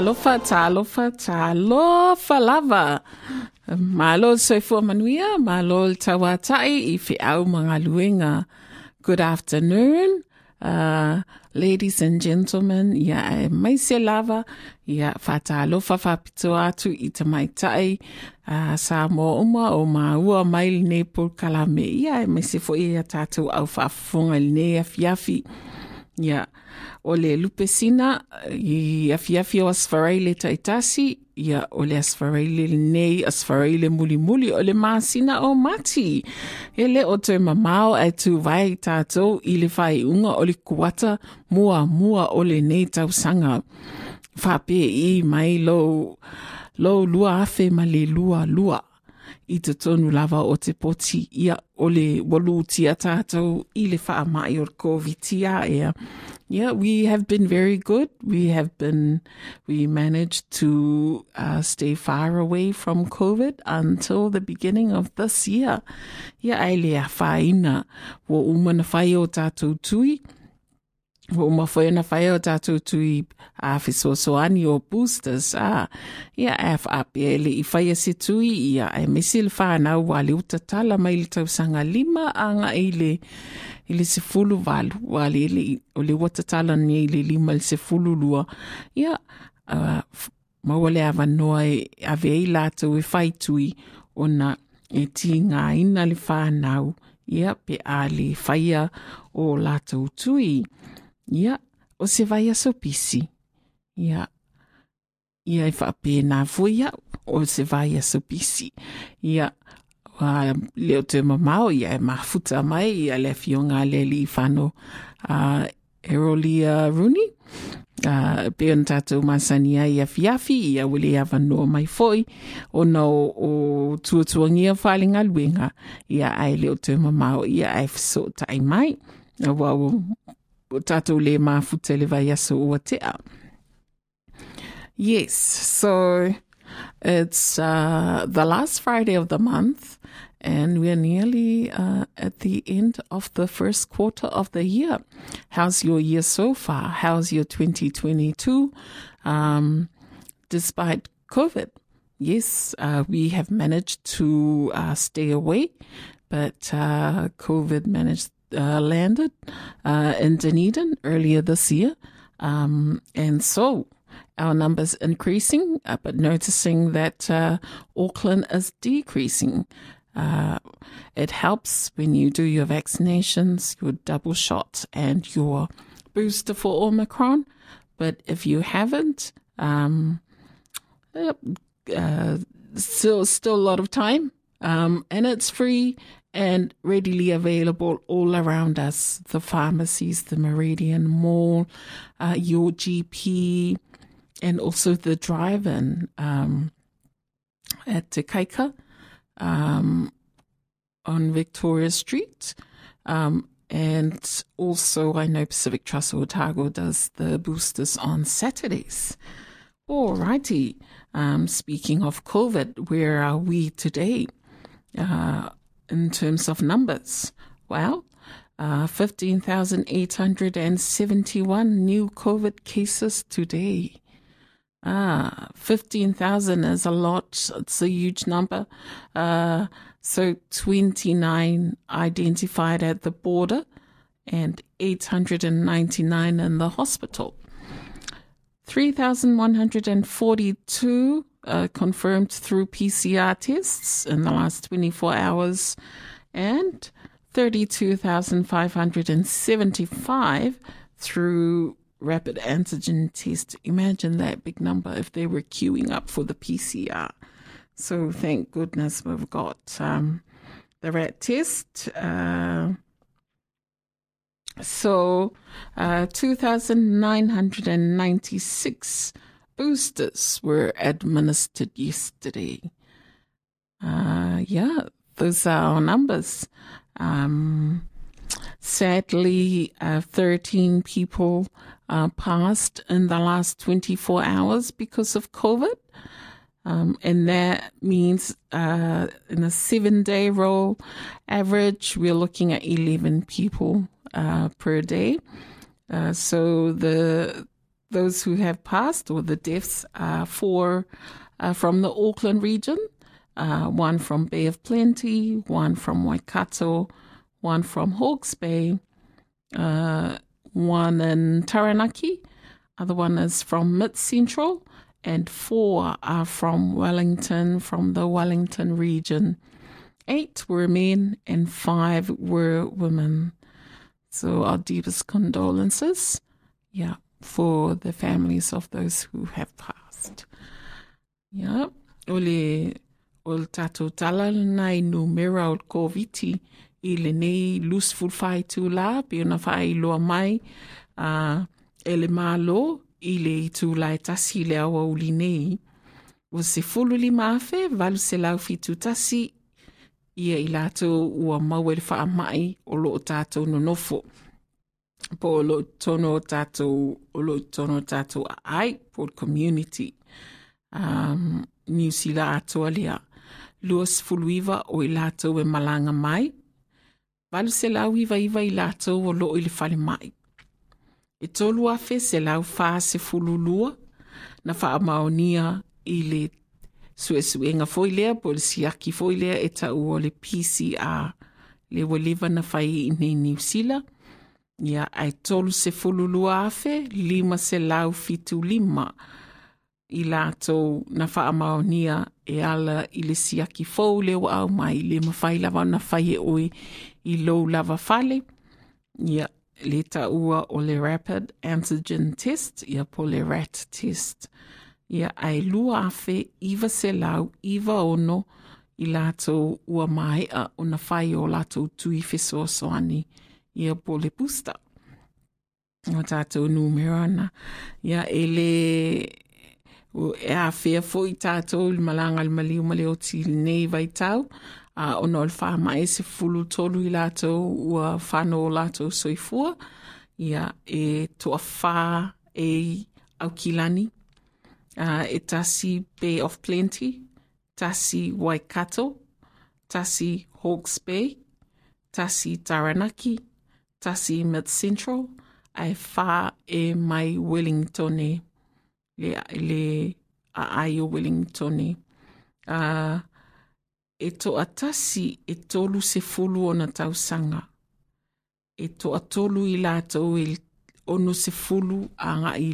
Talofa, talofa, talofa lava. Malo soifua manuia, malo tawatai i fi au mga. Good afternoon, uh, ladies and gentlemen. Ia e maise lava, ia whatalofa whapito atu i te maitai. Uh, sa mo uma o maua mai ne pulkalame. Ia e maise fo ia tātou au whafunga ne afiafi. Ia, o le lupe sina i eh, afiafi o asfarai le taitasi ia o le asfarai lenei asfarai le mulimuli o le masina o mati e lē o toe mamao ae tuvae i tatou i le faaiʻuga o le kuata muamua o lenei tausaga faapē i mai lou lou lua afe ma le lualua i te tonu lava o te poti ia o le tātou i le wha mai o. Yeah, we have been very good. We have been, we managed to uh, stay far away from COVID until the beginning of this year. Ia ai le a whaina wo umana whai o tātou tui. o mafoena fai o tatou tui e afesoasoani o boosters a ia afapea e, e, e faia se tui ia e mesi le fanau ua le tatala mai le tausaga lima aga i le i le sefulu valua ele o le ua tatala ni i le lima le sefulu lua. Ia uh, maua le avanoa e aveai latou e fai tui ona e ina le fanau ia pe a le faia o latou tui. Ia, o se vai aso pisi. Ia, ia e whape nā fuia o se vai aso pisi. Ia, uh, leo te mamao ia e mafuta mai ia le fionga le li whano uh, Erolia Rooney. Uh, pe on tātou masania ia fiafi ia wile awa noa mai foi o no o tuatuangia whalinga luenga ia ai leo te mamao ia ai fiso tai mai. A wau o le mafuta le ua tea. Yes, so it's uh, the last Friday of the month, and we're nearly uh, at the end of the first quarter of the year. How's your year so far? How's your 2022? Um, despite COVID, yes, uh, we have managed to uh, stay away, but uh, COVID managed uh, landed uh, in Dunedin earlier this year, um, and so our numbers increasing, uh, but noticing that uh, Auckland is decreasing. Uh, it helps when you do your vaccinations, your double shot, and your booster for Omicron. But if you haven't, um, uh, still still a lot of time, um, and it's free and readily available all around us. The pharmacies, the Meridian Mall, uh, your GP, and also the drive-in um, at Te Kaika um, on Victoria Street. Um, and also, I know Pacific Trust Otago does the boosters on Saturdays. Alrighty. Um, speaking of COVID, where are we today uh, in terms of numbers? Well, uh, 15,871 new COVID cases today. Ah, 15,000 is a lot. It's a huge number. Uh, so 29 identified at the border and 899 in the hospital. 3,142 uh, confirmed through PCR tests in the last 24 hours and 32,575 through rapid antigen test. Imagine that big number if they were queuing up for the PCR. So thank goodness we've got um, the rat test. Uh, so uh, 2,996 boosters were administered yesterday. Uh, yeah, those are our numbers. Um, sadly, uh, 13 people uh, passed in the last 24 hours because of COVID. Um, and that means uh, in a seven day roll average, we're looking at 11 people uh, per day. Uh, so the those who have passed or the deaths are four uh, from the Auckland region, uh, one from Bay of Plenty, one from Waikato, one from Hawke's Bay, uh, one in Taranaki, other one is from Mid Central, and four are from Wellington, from the Wellington region. Eight were men and five were women. So our deepest condolences, yeah, for the families of those who have passed. Yeah, ole ol ol COVID i le nei lusful la ona mai. E malo i le tu la e le nei o se fulu li valu ia i lato ua mau e le wha mai o lo o tātou no nofo po lo tono o o lo tono o tatou aai po community. Um, new sila atoa lea. Fuluiva o i latou e malaga mai. Valu selau ivaiva i latou o loo i le falemaʻi e tolu afe selau fasefululua na faamaonia i le suʻesuʻega foʻi lea po le siaki foʻi lea e taʻu o le pcr le ua na fai i nei niusila Ia ai tolu se fululua afe lima se lau fitu lima i lātou na whaamaonia e ala i le siaki fōu leo au mai le mawhai lava na whai e oi i lou lava whale. Ia le ta ua o le rapid antigen test, ia po le rat test. Ia ai lua afe iwa se lau, iwa ono i lātou ua mai a o na whai o lātou tui whesoa soani ia po le booster. O tātou numero ana. Ia e le o e a whea fo i tātou i malanga le maliu mali o ti nei vai tau. A uh, ono le wha mai se fulu tolu i lātou ua whano o lātou soifua. Ia e toa wha e au kilani. Uh, e tasi Bay of Plenty, tasi Waikato, tasi Hawke's Bay, tasi Taranaki, tasi Mid Central, ai wha e mai Wellington e le, le a ai o Wellington e. Uh, e to atasi e tolu se fulu o na tausanga. E to atolu i lātou e ono se fulu a i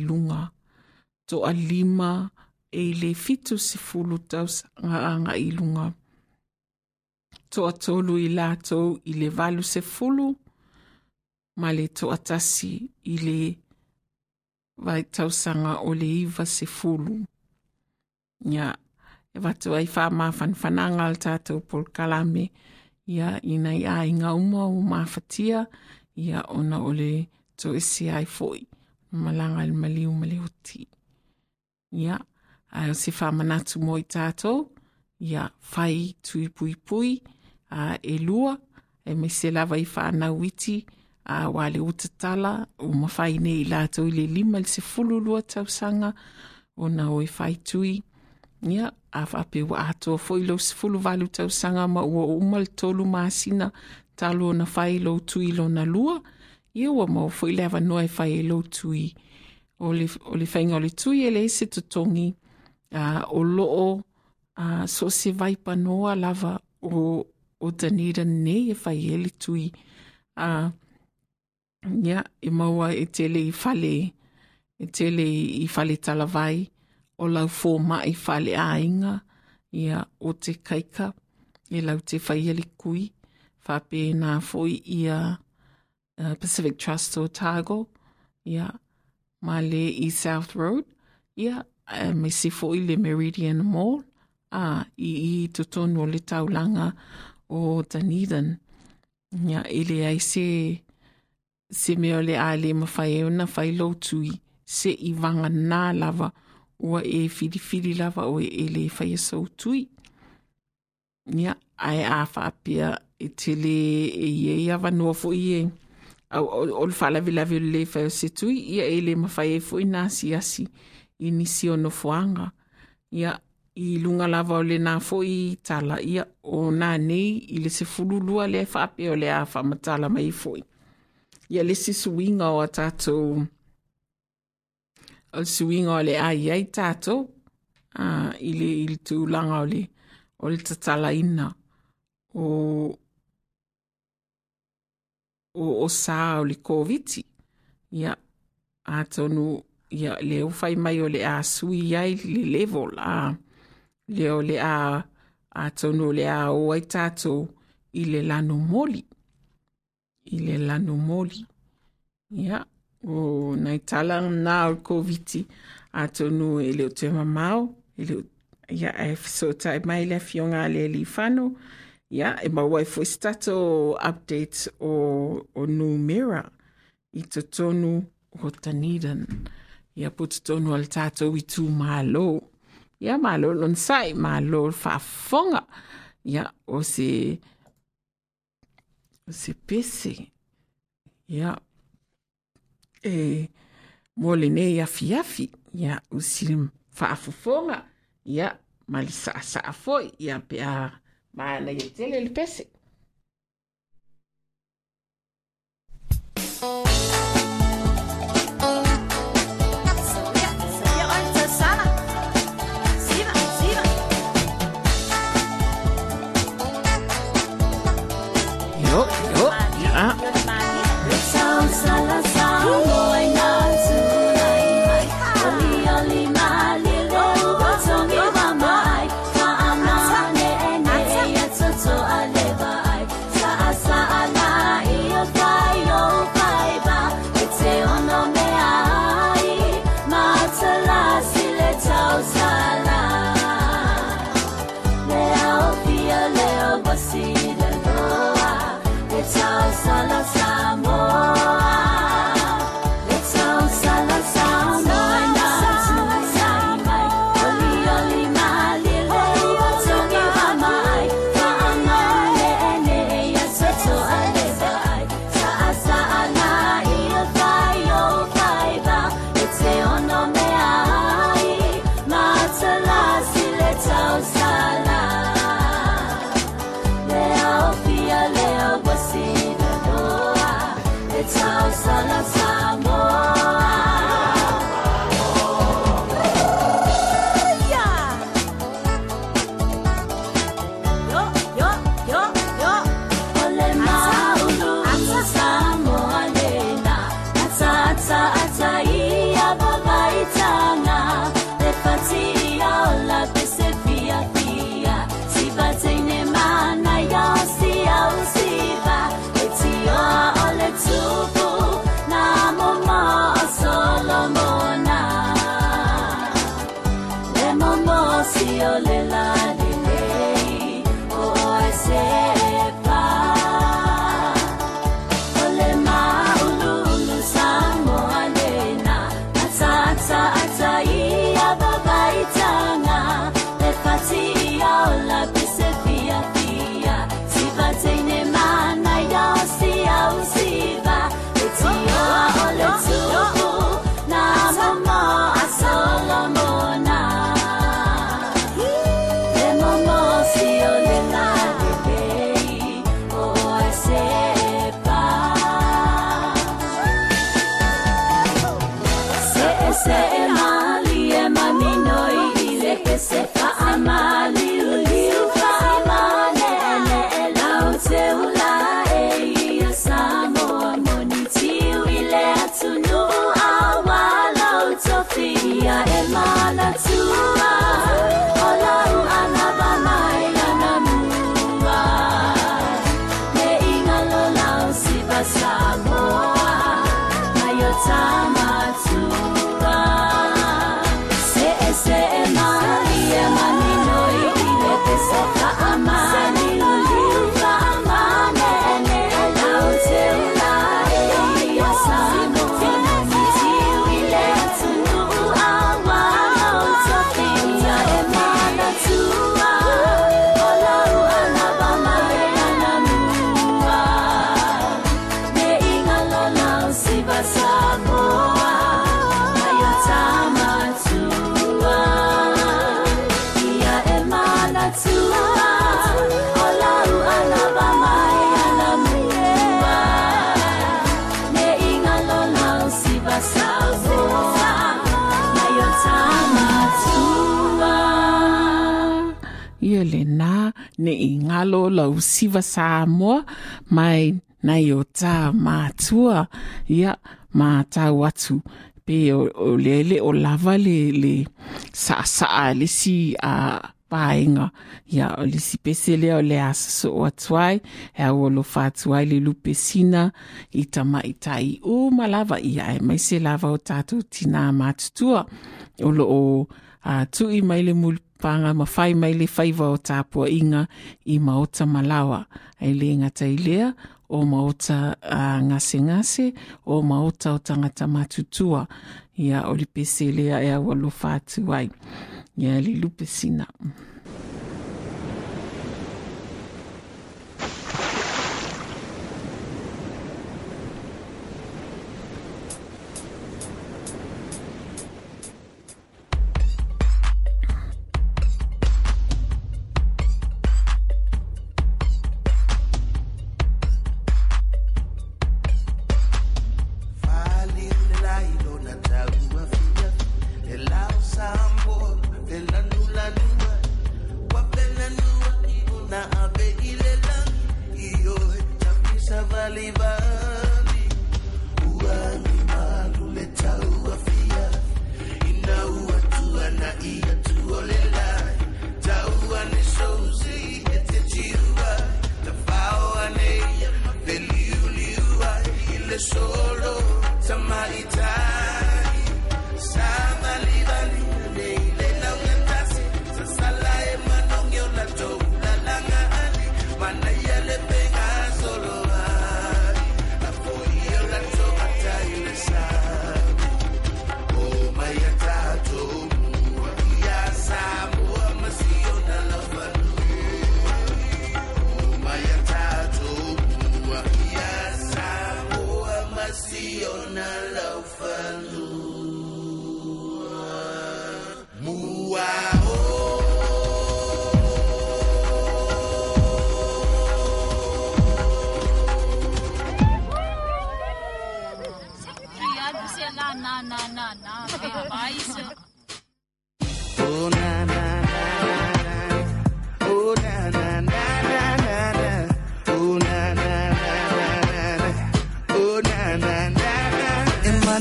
a lima e le fitu se fulu tausanga a ngā i lunga. To atolu i lātou i le valu se fulu ma le toʻatasi i le vaitausaga o le iva sefulu ia e vatu ai faamafanafanaga le tatou pol kalame ia ina i aiga uma ua mafatia. Ia ona o le toʻese ai foʻi malaga i le maliu ma le oti. Ia ae o se faamanatu mo i tatou ia fai tuipuipui a e lua. E mai se lava i faanau iti. auā le utatala o mafai nei i latou i le lima le sefulu lua tausaga ona oe faitui ia afaapeua atoa foʻi lou sefulu valu tausaga ma ua o uma le tolu masina talu ona fai lou tui lona lua. Ia ua mau foʻi le avanoa e fai e lou tui. O le faiga o le tui e le ese totogi uh, o loo uh, so se vai lava o o tanira nei e fai e le tui. Uh, Ia, e maua e tele i fale, e tele i fale talavai, o lau fō mai fale ainga, inga, ia o te kaika, e lau te whaiali kui, whape nā fōi ia uh, Pacific Trust o Tago, ia ma le i South Road, ia uh, me si fōi le Meridian Mall, a i i tutonu o le taulanga o Dunedin, ia ele ai se se mea le a le mawhai e una whai lo tui se i wanga nā lava ua e whiri whiri lava o e le whai e sau tui. Nia, ai a whaapia e te le e i awa noa fo i e o le whalavi lavi le whai o se tui ia e le mawhai e fo i nasi asi i nisi o no fuanga. Ia, i lunga lava o le nā fo i tala ia o nā nei i le se fululua le whaapia o le a whamatala mai fo i ia le susuiga o a tatou o le suiga o le ai ai tātou uh, i le i le tulaga o le o le tatalaina o o o sā o le koviti ia atonu ia le ufai mai o le a sui ai le level. A le o le a atonu o le a o ai tatou i le lano moli ile lanumoli ia o na itala na o koviti atonu e leo te mamao e leo ia e fesota e mai le afioga a le alifano ia e maua e foʻi se tatou update o o numera. I totonu o tanidan ia po totonu a le tatou i tumālō ia mālō lona saʻi mālō faafofoga ia o se C'est pese. Ia e mole nei afiafi ia usi faafofoga ia ma le saasaa foʻi ia pe a manaiatele le pese i ngalo lau siva sa moa mai nei o tā mātua ia mā tau atu. Pe o, o lele o lava le, le le si a paenga. Ia o le si pese lea o le asa so o atuai e au sina i malava. Ia e mai se lava o tātou tina mātutua. O lo o uh, tui mai le mul panga ma fai mai le faiva o tāpua inga i maota malawa. Ai le ngata i lea o maota uh, ngase ngase o maota o tangata matutua ia o li pese lea e awa lo fātu ai. Ia li lupe sina.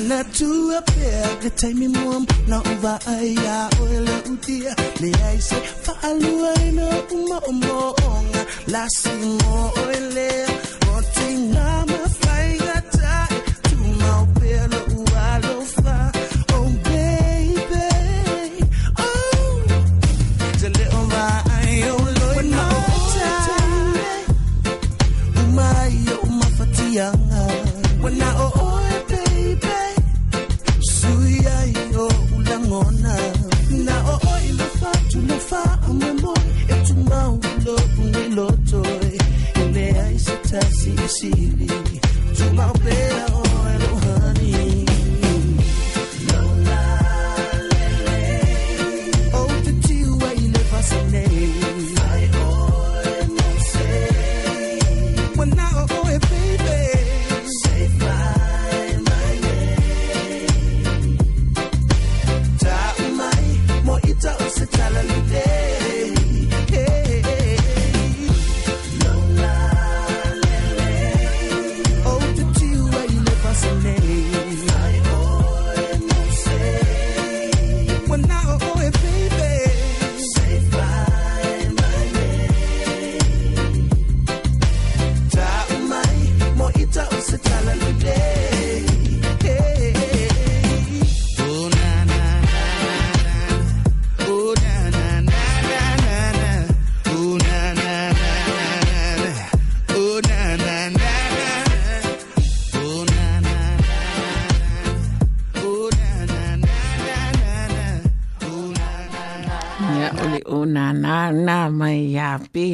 Emana tu apea ke taimi muam na uva aya oela utia. Le ai se faalua ina uma omoonga la singo oele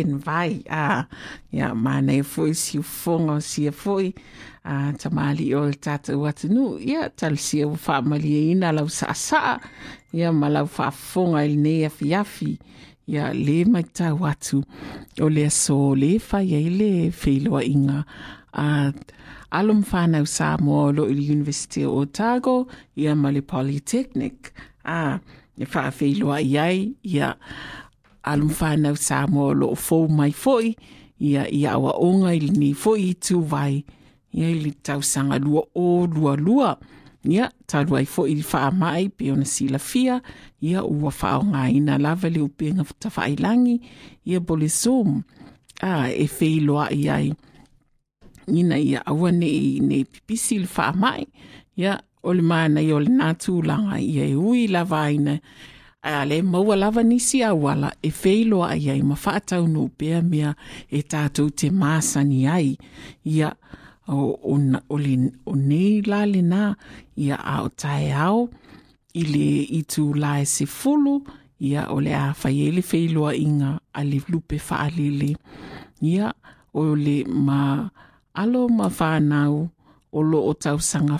ben vai a ia mana e foi si fonga si e foi a tamali o le tātou atunu ia tal si e whaamali e ina lau sa sa ia ma lau whaafonga i nei afi afi ia le mai tau atu. O le so le whai e le wheloa inga a uh, alum whanau sa mo lo i University o Otago. Ia ma le Polytechnic. A e whaawhiloa i ai. Ia alum whanau sa mo lo fō mai foi ia ia awa onga i ni foi i tu vai. Ia i li tau sanga lua o lua lua. Ia talu ai foi i wha mai pe ona sila fia. Ia ua wha o ngā ina lava le upenga ta whailangi ia bole zoom a e whiloa i ai. Ina ia aua ne ne pipisi le wha mai. Ia o le mana i o le nā tūlanga ia e ui lava ina ale maua lava nisi awala e feilo ai ai ma whaatau no mea e tātou te māsani ai. Ia o, o, o, le, o nei la le nā ia ao tae ao i le itu la e se fulu ia o le a whaiele feiloa inga a le lupe faalele ia o le ma alo ma whanau o lo o tau sanga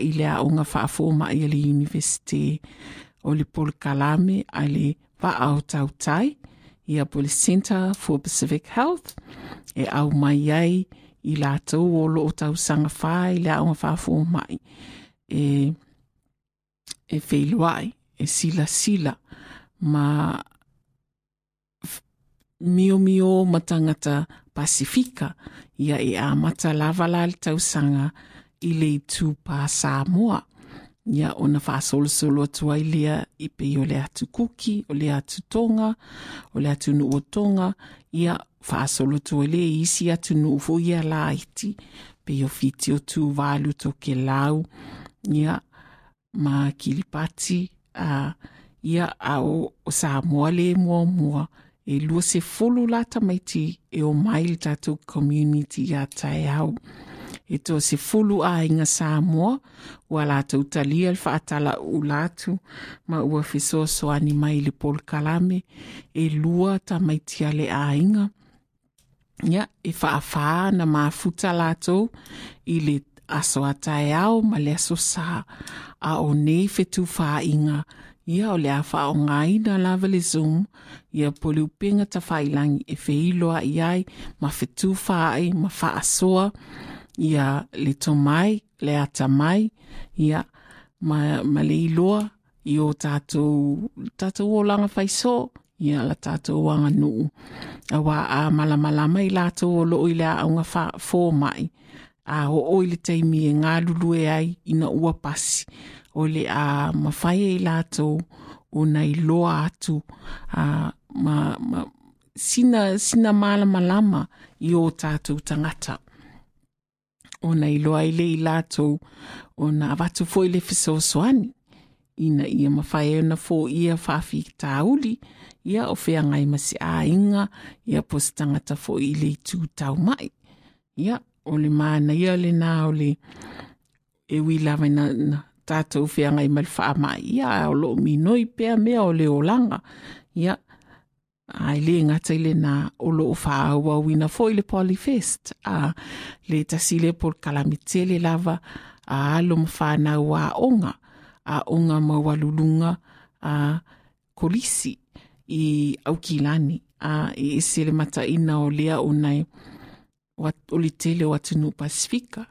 i le a o nga ma i le universite o le polikalame a le vaaotau tai ia po le center for pacific health e au mai ai i latou o loo tausaga fā i le aoga mai. E, e feiloaʻi e silasila ma miomio ma tagata pasifika ia e amata lava la le tausaga i le itu pa samoa ia ona faasolosolo atu ai lea i pei o le atu kuki o le atu toga o le atu nuu toga ia faasolo atu ai lea isi atu nuu foi ia la iti. Pei o fiti o tuvalu tokelau ia ma kilipati a ia ao o samoa lē muamua. E lua sefulu ti e o mai le tatou community ia tae au. e toa sefulu aiga sa moa ua latou talia le faatalauu latu ma ua fesoasoani mai le polokalame e lua tamaitia le aiga ia e faafā na mafuta latou i le aso ataeao ma le aso sa a o nei fetufāiga ia o le a faaogāina lava le zoom ia pole upega tafaailagi e feilo ai ma fetufā ai ma faasoa ia le tomai le ata mai ia ma, ma le iloa i o tātou, tātou o langa whaiso, ia la tātou wanga nuu. A wā a malamalama i lātou o loo i le aunga wha fō mai. A o o i le teimi e ngā lulue ai ina ua pasi. O le a mawhai e lātou o nei loa atu. A ma, ma, sina, sina malamalama i o tātou tangata ona i loa i le i lātou o na avatu fo le fisosoani ina ia mawhai ona fō ia whawhi tāuli, ia o whea ngai masi a inga, ia pos tangata fō i le tū tau mai. Ia, o le mana, ia le nā o le e wi lawa na, na tātou whea ngai mal wha mai. Ia, o lo mi noi mea o le olanga. Ia, ai le ngata i nā o lo wha aua wina fō i le Polyfest. A le tasile por kalamitele lava a alo wā onga. A onga mawalulunga a kolisi i aukilani. A i ese le mata ina o lea o nei wat, o le tele o atunu Pasifika.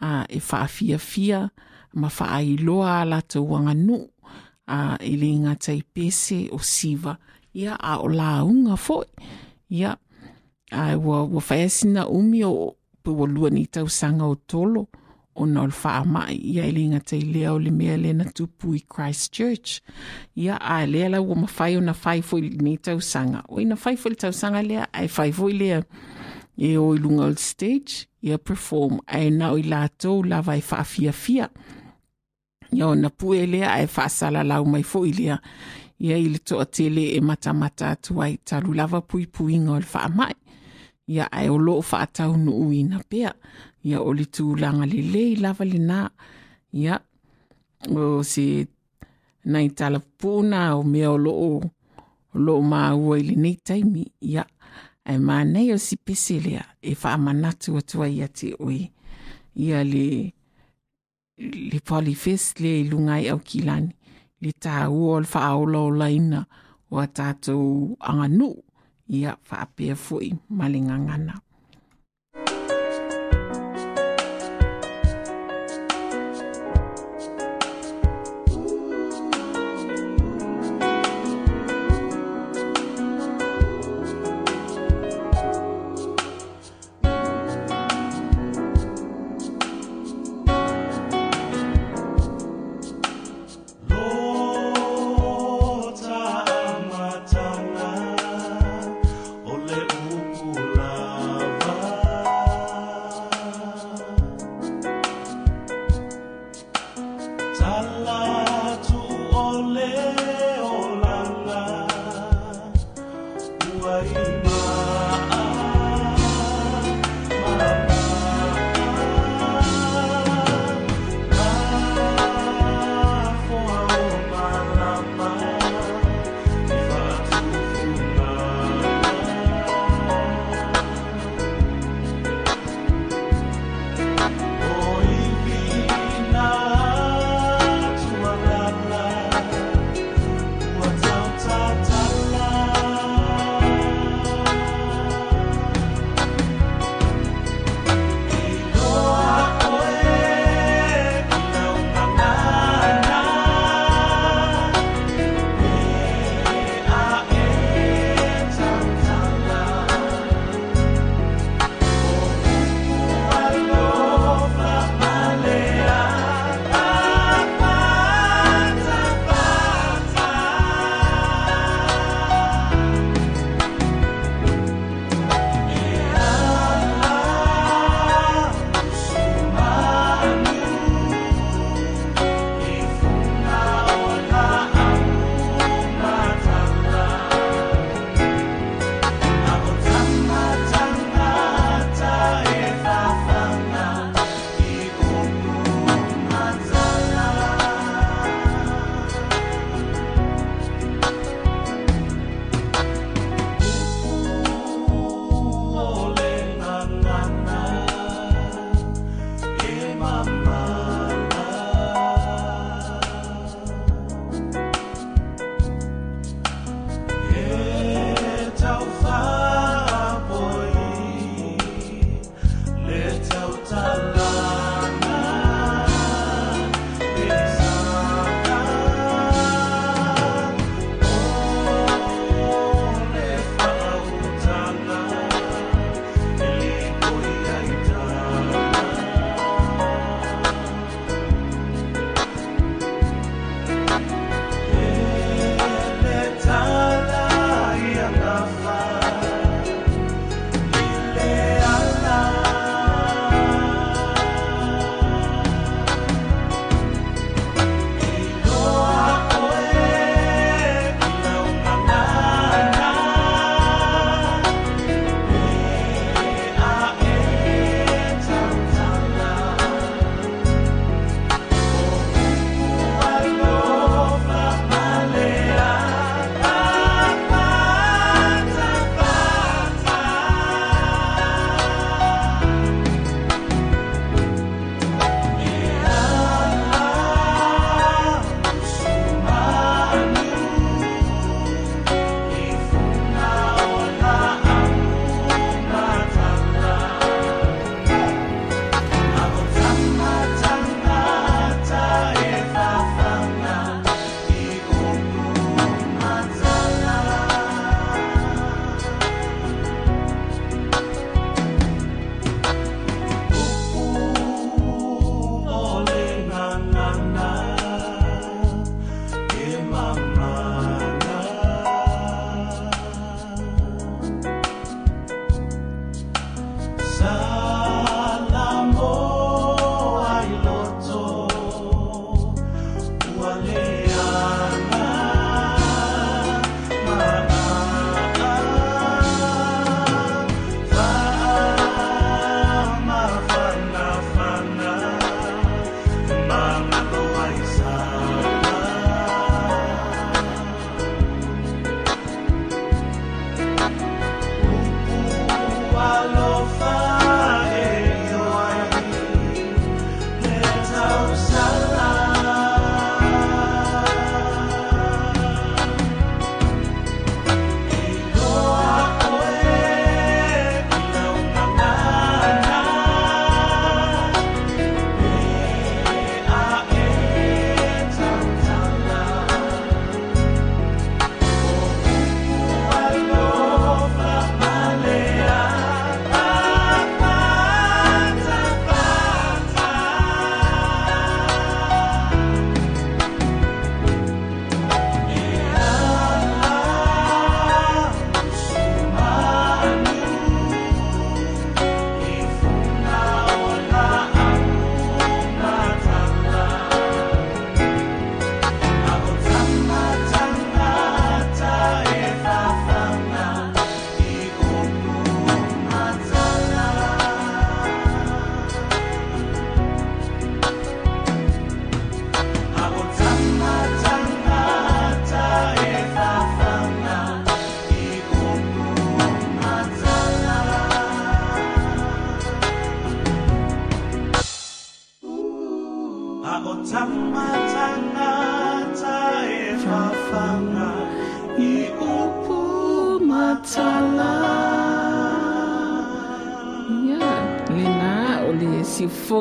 A e whaafia fia ma wha loa la te wanga nu a i le ngata i pese o siva ia a o la unga foi ia a wa, wa whaesina umi o pe wa lua ni tau sanga o tolo ona o le whaamai ia e linga te lea o le mea lena tupu i Christchurch. Ia a lea lau o mawhai o na whai fo i ni tau sanga. O ina whai fo i tau sanga lea, ai whai fo i lea e o i lunga o stage, ia perform, ai na o i lātou lava e whaafia fia. Ia o na pue lea ai whaasala lau mai fo i lea. ia i le toa tele e matamata atu ai talu lava puipuiga o le faamae ia ae o loo faataunuuina pea. Ia o le tulaga lelei lava lenā. Ia o se nai talapupuuna o mea o loo loo maua i lenei taimi. Ia ae manei o si pese lea e faamanatu atu ai ia te oe. Ia le le polyfest lea i luga ai au kilani li tāu o whaaula o laina o a tātou anganu ia whaapea fui malinga ngana.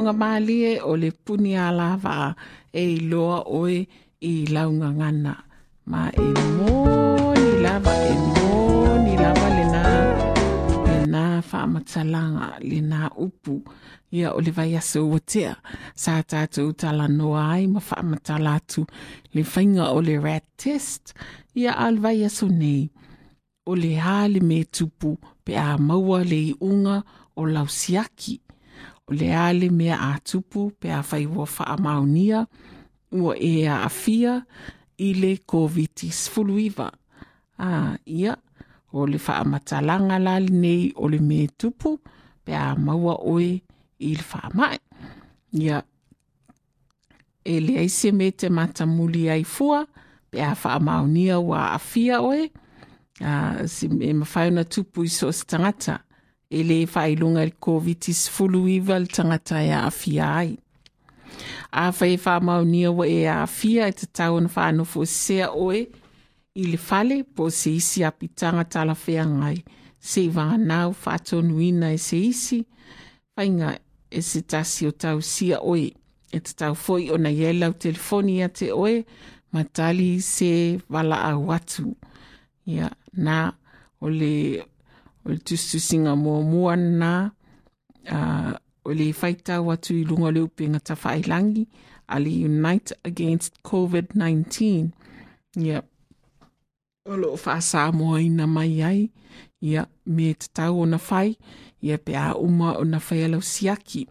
Fonga malie o le puni a lava e i loa oe i launga ngana. Ma e mo mōni lava, e mōni lava le nā, le nā whaamatalanga, le nā upu. Ia o le vai aso o tea, sa tātou tala noa ai ma whaamatala atu le whainga o le rat test. Ia al vai aso nei, o le hale me tupu pe a maua le i unga o lausiaki. o le ale mea a tupu pe a fai ua faa maunia ua e a afia i le koviti sfuluiva. A ia, o le faa matalanga lali nei o le me tupu pe a maua oe i le faa mai. Ia, e le aise me te matamuli ai fua pe a faa maunia ua afia oe a si me mawhaiona tupu i sos tangata e le failuga i le covid-19 le tagata e aafia ai. Afai e faamaonia ua e aafia e tatau ona faanofo esesea oe i le fale po se isi apitaga talafeagai sei vaganao faatonuina e se isi faiga e se tasi o tausia oe. E tatau foi ona iai lau telefoni ia te oe ma tali se valaau atu. Ia na o le o le tustusinga mua mua na uh, o le whaita watu i lunga le upenga ta whailangi a le Unite Against COVID-19. Ia, o lo whaasa mua ina mai ai, ia, me te tau o na whai, ia pe a uma o na whai alau siaki.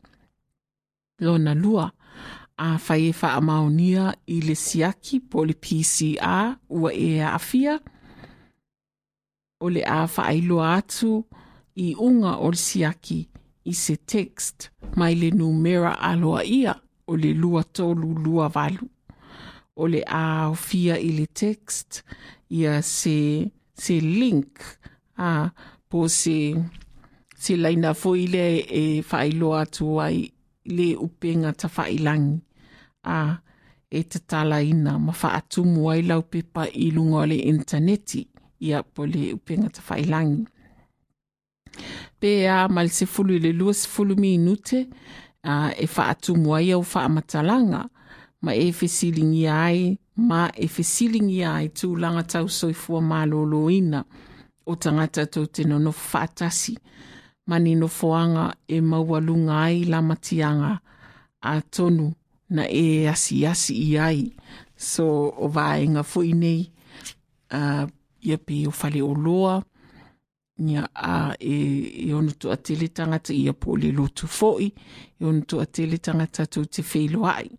Lo na lua, a whai e wha amaonia i le siaki po le PCR ua e a awhia, o le a whaailoa atu i unga o le siaki i se text. Mai le numera aloa ia o le lua tolu lua valu. O le a fia i le text ia se, se link a po se, se laina fo i le e atu ai le upenga ta whaailangi a e te tala ina ma whaatumu ai lau pepa i lunga le interneti ia po le upenga ta whailangi. Pe a mali se fulu i le lua se fulu minute uh, e wha atu muai au wha ma e fesilingi ai ma e fesilingi ai tu langa tau soifua malolo ina. O tangata tau te nono whaatasi. Ma ni no foanga e maualunga ai la matianga a tonu na e asi asi i ai. So o vaenga fui nei uh, ia pe o fale o loa. Ia a e e ona tu atele ia po le lotu foi e ona tu atele tangata te feilo ai.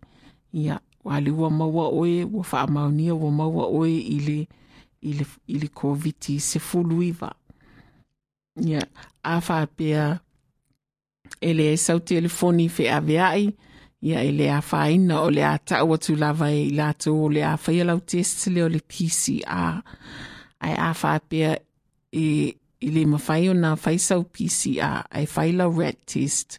Ia wale wa maua oe wa faa maunia wa maua oe ile ile ile covid se fulu iva ia a fa pe a ele sa telefoni fe ave ia ele a fa ina ole a ta o tu lava e la tu ole a fa ia lau test le o le pcr ai a whapea e, i le mawhai o nā whaisau PCR ai whaila rat test.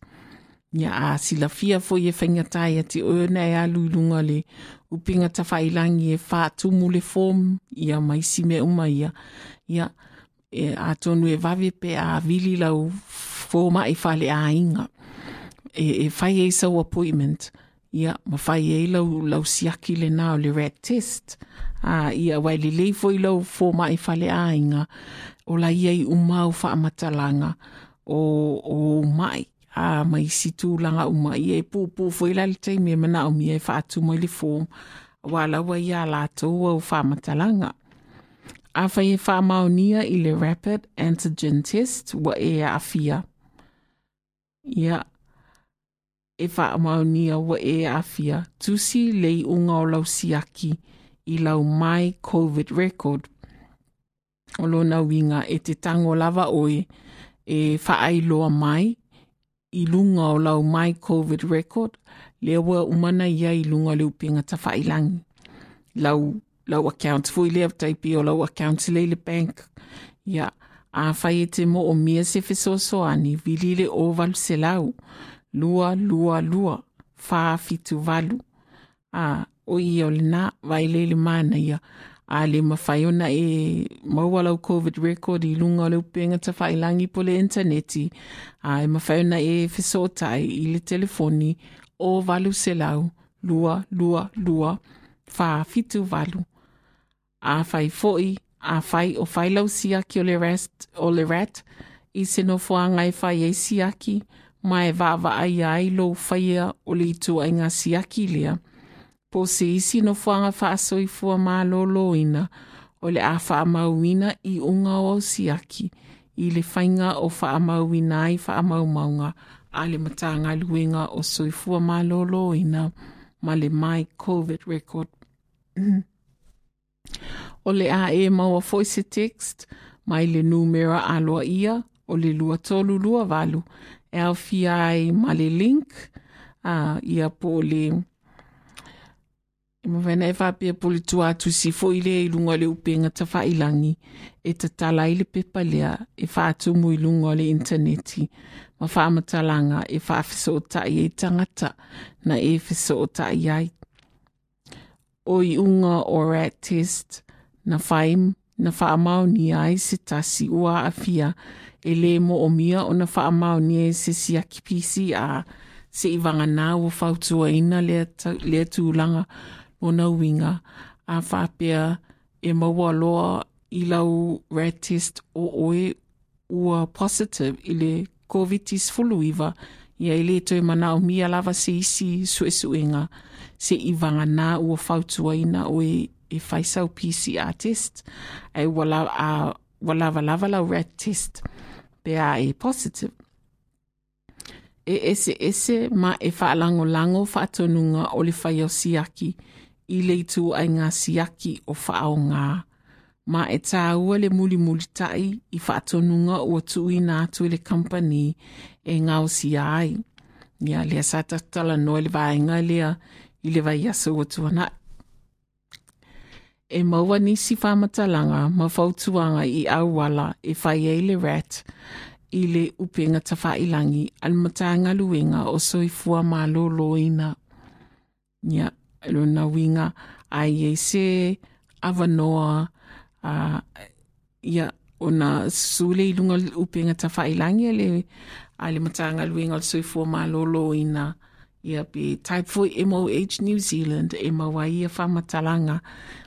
Ia a sila fia fo i e whaingatai a te oena e alu lunga le upinga ta whailangi e whātumu le form ia mai si me uma ia. Ia e a tonu e vave pe a vili lau fōma i whale a inga. E, e whai e sau appointment. Ia ma whai e lau, lau siaki le nao le rat test. A ia wai le lei foi lau fō mai fale ainga o la ia i umau wha amatalanga o, o mai a mai situ langa uma ia e pūpū foi la le teimi e mana o mia e wha atu mai le fō wa la wa ia la tau au wha amatalanga a whai e wha maonia i le rapid antigen test wa e a fia ia e whaamaunia wa e afia tusi lei unga o lau siaki i lau mai COVID record. O lona winga e te tango lava oe e whaailoa mai i lunga o lau mai COVID record lewa umana ia i lunga le upinga ta whailangi. Lau, lau account fui lea taipi o lau account le le bank. Ia, a whai e te mo o mia se fesoso ani vili le oval se lau. Lua, lua, lua. Valu. A, o i o le nā vai lele mana ia. A le mawhai ona e maua COVID record i lunga o le upenga ta whailangi po le interneti a e mawhai ona e whesotai i le telefoni o valu se lau. Lua lua lua. Wha fitu valu a whai foi a whai o whai lau siaki o le rest o le rat i se no fuanga e whai e siaki mai e vava ai ai lo whaia o le itu ai ngā siaki lea. Po se isi no fuanga wha asoi fua mā lolo ina o le a wha amauina i unga o siaki i le whainga o wha amauina i wha amaumaunga a le matanga luenga o soifua mā lolo ina ma le mai COVID record. O le a e maua voice text mai le numera a loa ia o le lua tolu lua e au ai ma le link a ia po le e ma vena e whapea po le tua atu si fo i luga i lunga le upenga ta e te tala i le pepa lea e whaatumu i lunga le interneti. Ma faamatalaga e faafesootaʻi o tai e tangata na e fesootaʻi ai. O i unga o rat test na whaim na whaamau ni ai se tasi ua a fia e le mo o mia o na whaamau ni e se sia ki PCR se i wanga nā o whautua ina lea, ta- lea tūlanga o na winga. A whapea e maua loa i lau rat test o oe ua positive i le COVID-19 fuluiva ia i le toi mana o mia lava se isi suesuenga se i nā ua whautua ina o e, e whaisau PCR test. Ai wala, a, walava lava lau rat test pe a e positive e ese ese ma e whaalango lango whaatonunga o le whai o siaki i le ai ngā siaki o whaao ngā. Ma e tā ua le muli muli tai i whaatonunga o tui nā tu le company e ngā o si ai. Ia lea sa tatala no le vaenga lea i le vai aso o tuana. E maua nisi whamatalanga ma whautuanga i auwala e whai e le rat i le upenga ta whailangi al matanga luenga o soifua mā loloina. Ia, ilo na winga ai e se avanoa uh, ia o na sule i lunga upenga ta whailangi a le, matanga luenga o soifua mā loloina. Ia pe type 4 MOH New Zealand e maua ia whamatalanga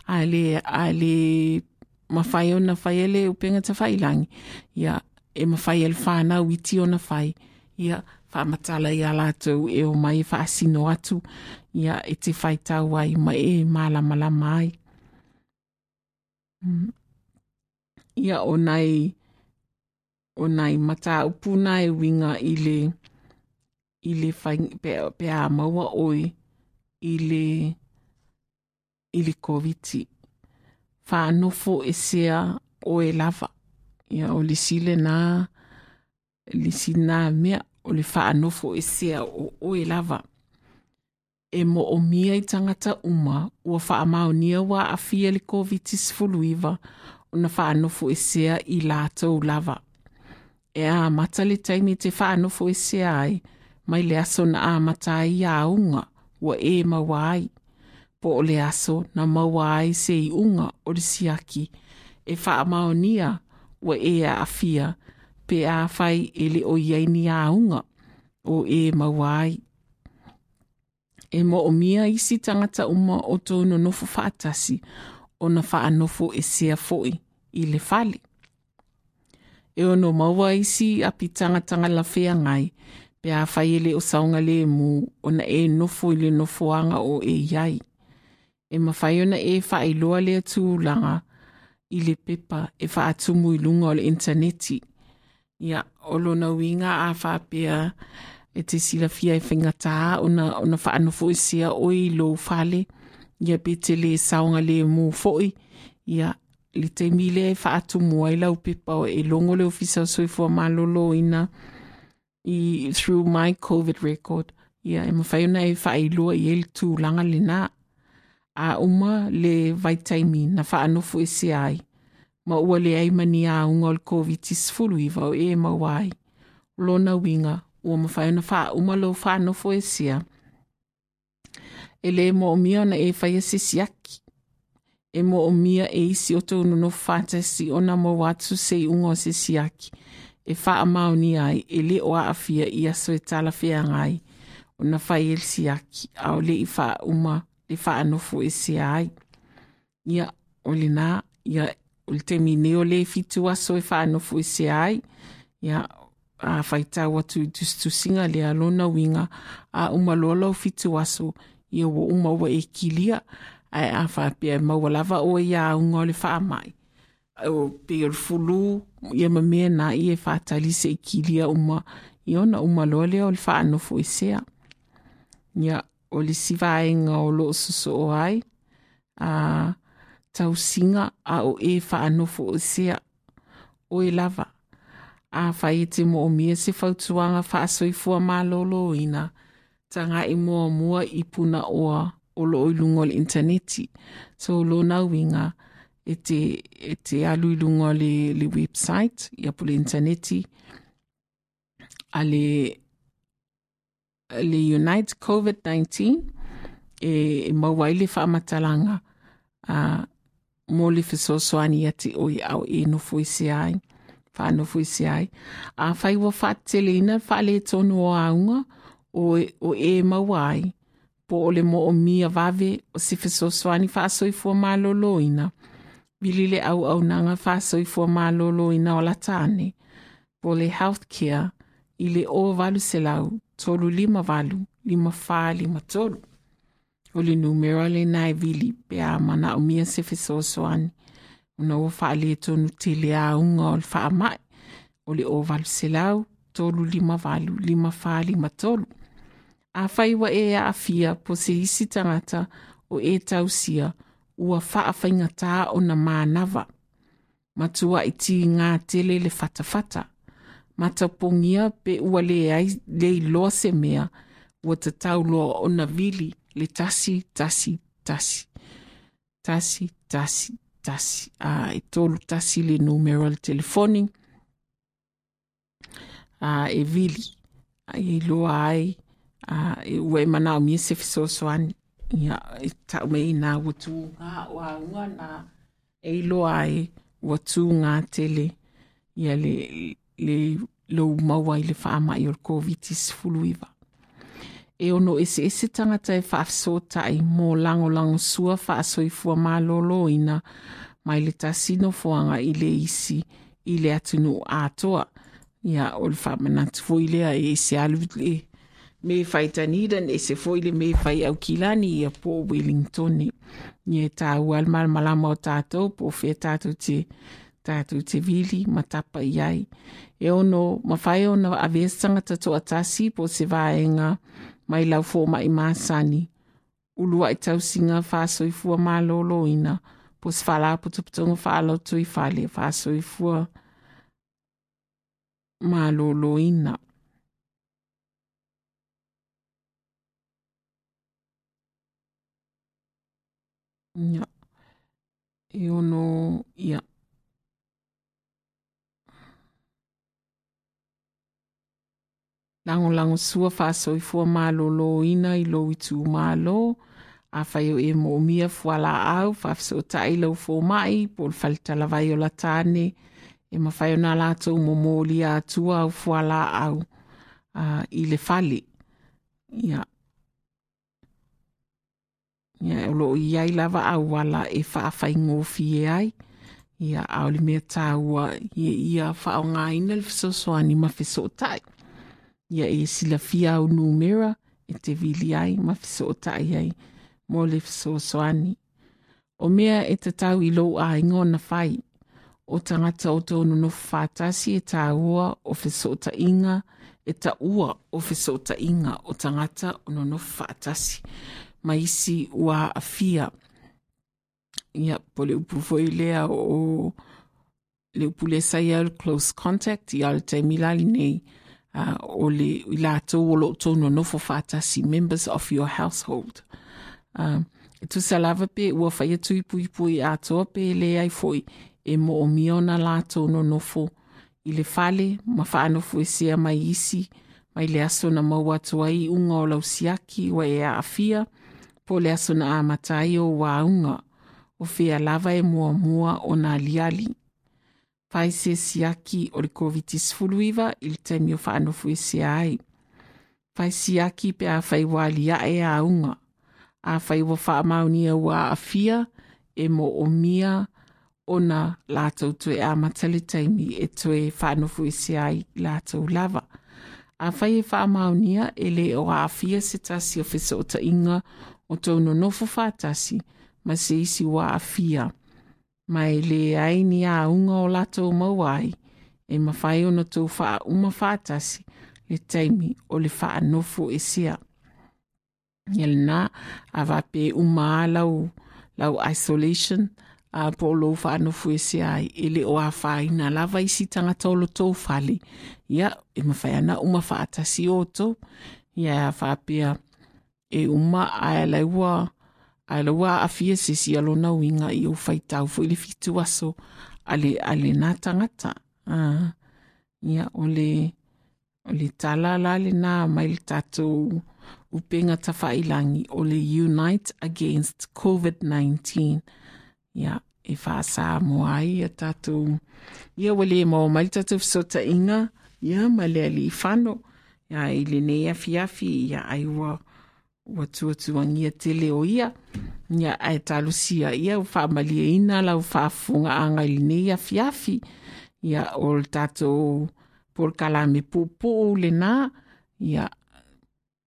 a le, a le mawhai o na whai ele upenga ta whailangi. Ia e mawhai ele whanau i o na whai. Ia whamatala i a lātou e o mai e whaasino atu. Ia e te whai tau ai ma e mālamala mai. Mm. Ia o nei o nei mata upuna e winga i le i le pe, a maua oi i le i le koviti. Whanofo e sea o e lava. Ia o le sile nā le sina mea o le whaanofo e sea o, o e lava. E mo o mia i tangata uma ua nia wa a fia le koviti fuluiva o na whaanofo e sea i lātou lava. E a mata le taimi te whaanofo e sea ai, mai le aso na a i a unga wa e mawai. Po o le aso na mawai se i unga o le siaki e wha maonia wa e a afia pe a whai e le o iaini a unga o e mawai. E mo o mia isi tangata uma o tōno nofo whaatasi o na whaanofo e sea foi i le whale. E ono maua isi api tangatanga la whea ngai pe a whai ele o saunga le mu o na e nofo i le nofoanga o e iai. E mawhai ona e whai loa le tūlanga i le pepa e wha atumu i lunga o le interneti. Ia, o lona winga a whapea e te sila fia e whingata o na, o na wha anofo i sea o i lo whale. Ia pe te le saunga le mu foi. Ia, le te mile e wha atumu ai lau pepa o e longo le ofisa soifua malolo ina i through my COVID record. Ia, e mawhai ona e wha i i el tū langa le nā. A uma le vaitaimi na wha anofo e se ai. Ma ua le ai mani a unga o le COVID-19 fulu iwa o e mawai. Lona winga, ua mawhai ona wha uma lo wha anofo e. E le mo o mia na e whai a sisiaki. e mo o mia e isi o tō no whātasi o na mo watu se i ungo se. e faa maoni ai e le o aafia i aso e tala fea ngai o na fai el si aki au le i faa uma le faa anofu e se ai. Ia o le na, ia o le temi neo le fitu aso e faa e se ai. Ia a fai tau atu i tustu singa le alona winga a uma lola o fitu aso ia wa uma wa e kilia ai a faa pia maualava o ia unga o le faa mai. O pia fulu ia ma mea na i e whatali se e kilia uma. I ona uma loa lea o le wha anofo i sea. Ia o le sivaenga o lo suso o ai. A tau singa a o e wha anofo sea. O e lava. A whai e te mo o mia se fautuanga wha asoifua malolo ina. Tanga i i puna oa o lo ilunga o le interneti. So lo na winga e te, e te alu le, le website ia le interneti a le, le Unite COVID-19 e, e ai le whaamatalanga a mo le fesosoani ia te oi au e no fuisi ai whaano fuisi ai. A whai wa whaatele ina whale tonu o aunga o, e- o e mawai po o le mo o mia vave o se fesosoani whaasoi fua ina. Le au au nanga whaasoi fua malolo ina o la tāne. Po le healthcare i le o valu se lau tolu lima valu, lima wha lima tolu. O le numero le nai vili pe a mana o mia se fesosoani. Una o wha le tonu te le a unga o le wha mai. O le o valu se lau tolu lima valu, lima wha lima tolu. A whaiwa e a fia po se isi tangata o e tausia ua wha whainga tā o na mānawa. Matua i ti ngā tele le whatawhata. Matapongia pe ua le ai le i loa se mea ua te tau loa o vili le tasi, tasi, tasi. Tasi, tasi, tasi. A e tolu tasi le numero le telefoni. A e vili. A e loa ai. A e ua e mana o mia se fisosoani. ia e taumei ua tūgā o auga na e iloa ai ua tūgā tele. Ia le, le lou maua i le faamaʻi o le koviti sefuluiva e ono eseese tagata e faafesotaʻi e e mo lagolago sua faasoifua malōlōina mai le tasinofoaga i le isi i le atunuu atoa. Ia o le faamanatu foi lea e ese alu le me faitanira ne ese foi le me fai au kilani ia po Wellingtoni. Ni e tāu almar malama o tātou po whea tātou te tātou te vili matapa i ai E ono mawhai ona avesanga tato atasi po se vaenga mai lau fō mai māsani. Ulua i tau singa whāsoi fua mālolo ina po se whala po tuputonga whālo tui whale whāsoi fua mālolo ina. Yeah. You know, yeah. Lango-lango sua faso i fua malo lo ina i lo i tū malo. A whaio e mō mia fua la au, whafso ta i lau fō mai, pol faltala vai o la tāne. E ma whaio nā lātou mō mōli a tua au fua la au. Uh, I le fali. Ia. Yeah. Ia, e lo i ai lava au wala e whaafai ngofi e ai. Ia, au mea tāua, ia, ia whao ngā ina le whasosoani ma wheso tai. Ia e sila fia au numera e te vili ai ma wheso tai ai mo le whasosoani. O mea e te tau i lo a ingo na whai. O tangata o tōnu no whātasi e tāua o fisota inga, e ta ua o wheso inga o tangata o no no maisi wa afia. Ia po le upu foi lea o le upu lesa ia le close contact ia le taimilali nei uh, o le i latou o loo tonu anofo faatasi members of your household. Uh, e tusa lava pe ua faia tuipuipu i e atoa pe leai foʻi e moomia ona latou nonofo i le fale ma faanofo esea mai isi mai le aso na maua atu ai i uga o lausiaki ua e aafia po le aso na amatai o waunga o fea lava e mua mua o na liali. Whai se siaki o le COVID-19 i le temi o whaanofu e se ai. Whai siaki pe a fai walia e a unga. A fai wa wha maunia wa a fia e mo o mia o na lātou tue a matale taimi e tue whaanofu e se ai lātou lava. A fai e wha maunia e le o a fia se tasi o whisa o ta inga o tau no nofo whātasi ma se isi wa a fia. Mai le ai ni a unga o lātou mauai e ma whai o na tau wha uma whātasi le taimi o le wha nofo e sea. Ia le nā, a wape uma lau, lau isolation, a po lo wha nofo e ai, e le o a na lava isi tangata o lo tau whale. Ia, e ma whai ana uma whātasi o tau. Ia, a e uma a la ua a la ua a fia se si alo na winga i o whai tau fo i le fitu aso ale, ale nā tangata. Ah, ia, o le, le tala la le nā mai le tātou upenga ta whailangi o le Unite Against COVID-19. Ia, e wha sa mo ai a tātou. Ia, wale e mo mai tātou fisota inga. Ia, ma le ali i whano. Ia, i le nea fiafi, ia, ai ua, ua tuatuagia tele o ia ia ae talusia ia u faamaliaina lau faafogaaga i lenei afiafi ia o le tatou polokalame puupuu lenā ia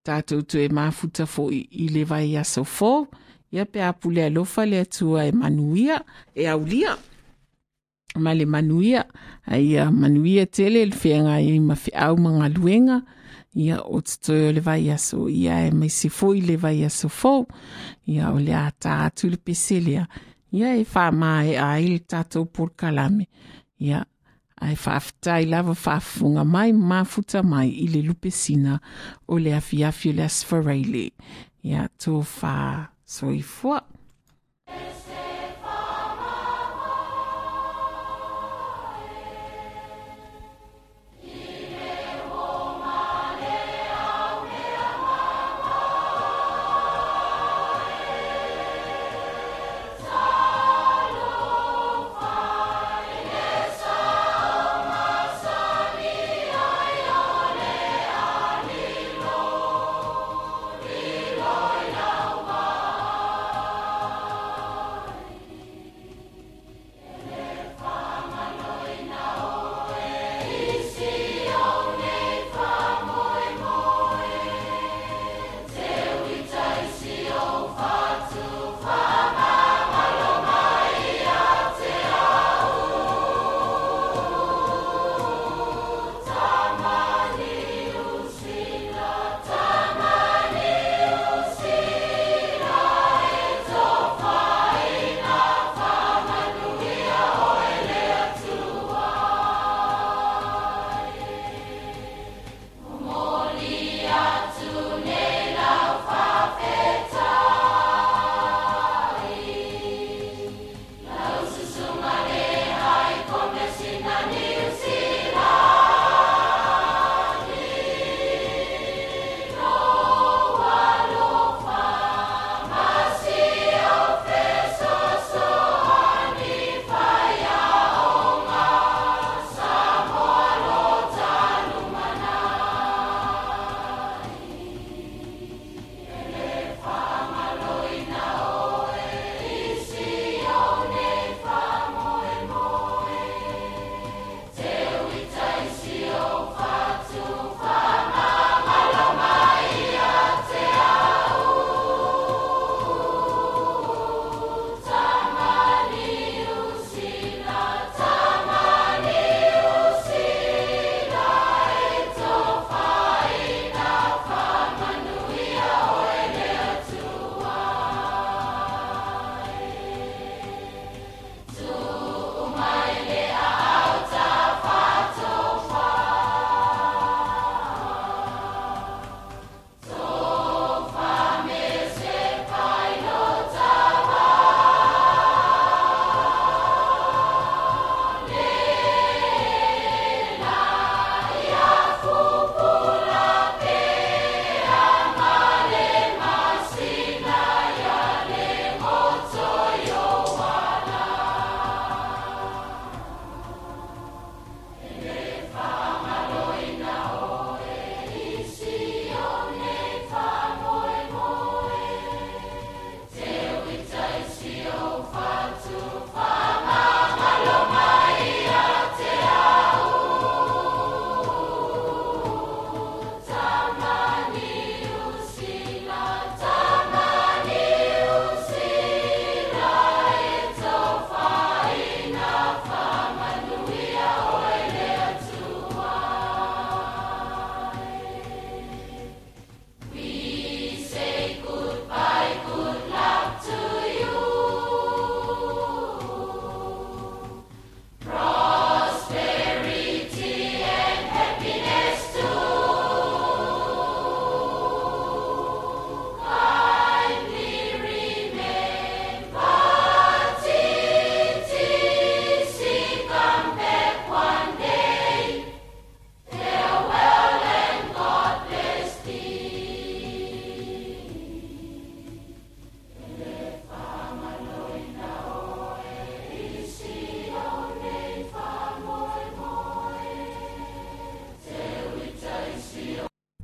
tatou toe mafuta foʻi i le vai asofo ia pe apu le alofa le atua e manuia e aulia. Ma le manuia aia manuia tele le feagai ma feʻau ma galuega Ia o tatoe o le vai aso, ia e mai se fo i le vai aso fo. Ia o le ata atu le peselea. Ia e wha mai a il tātou por kalame. Ia ai whaafitai lava whaafunga mai mafuta mai i le lupesina o le afiafi o le asfareile. Ia wha soifua.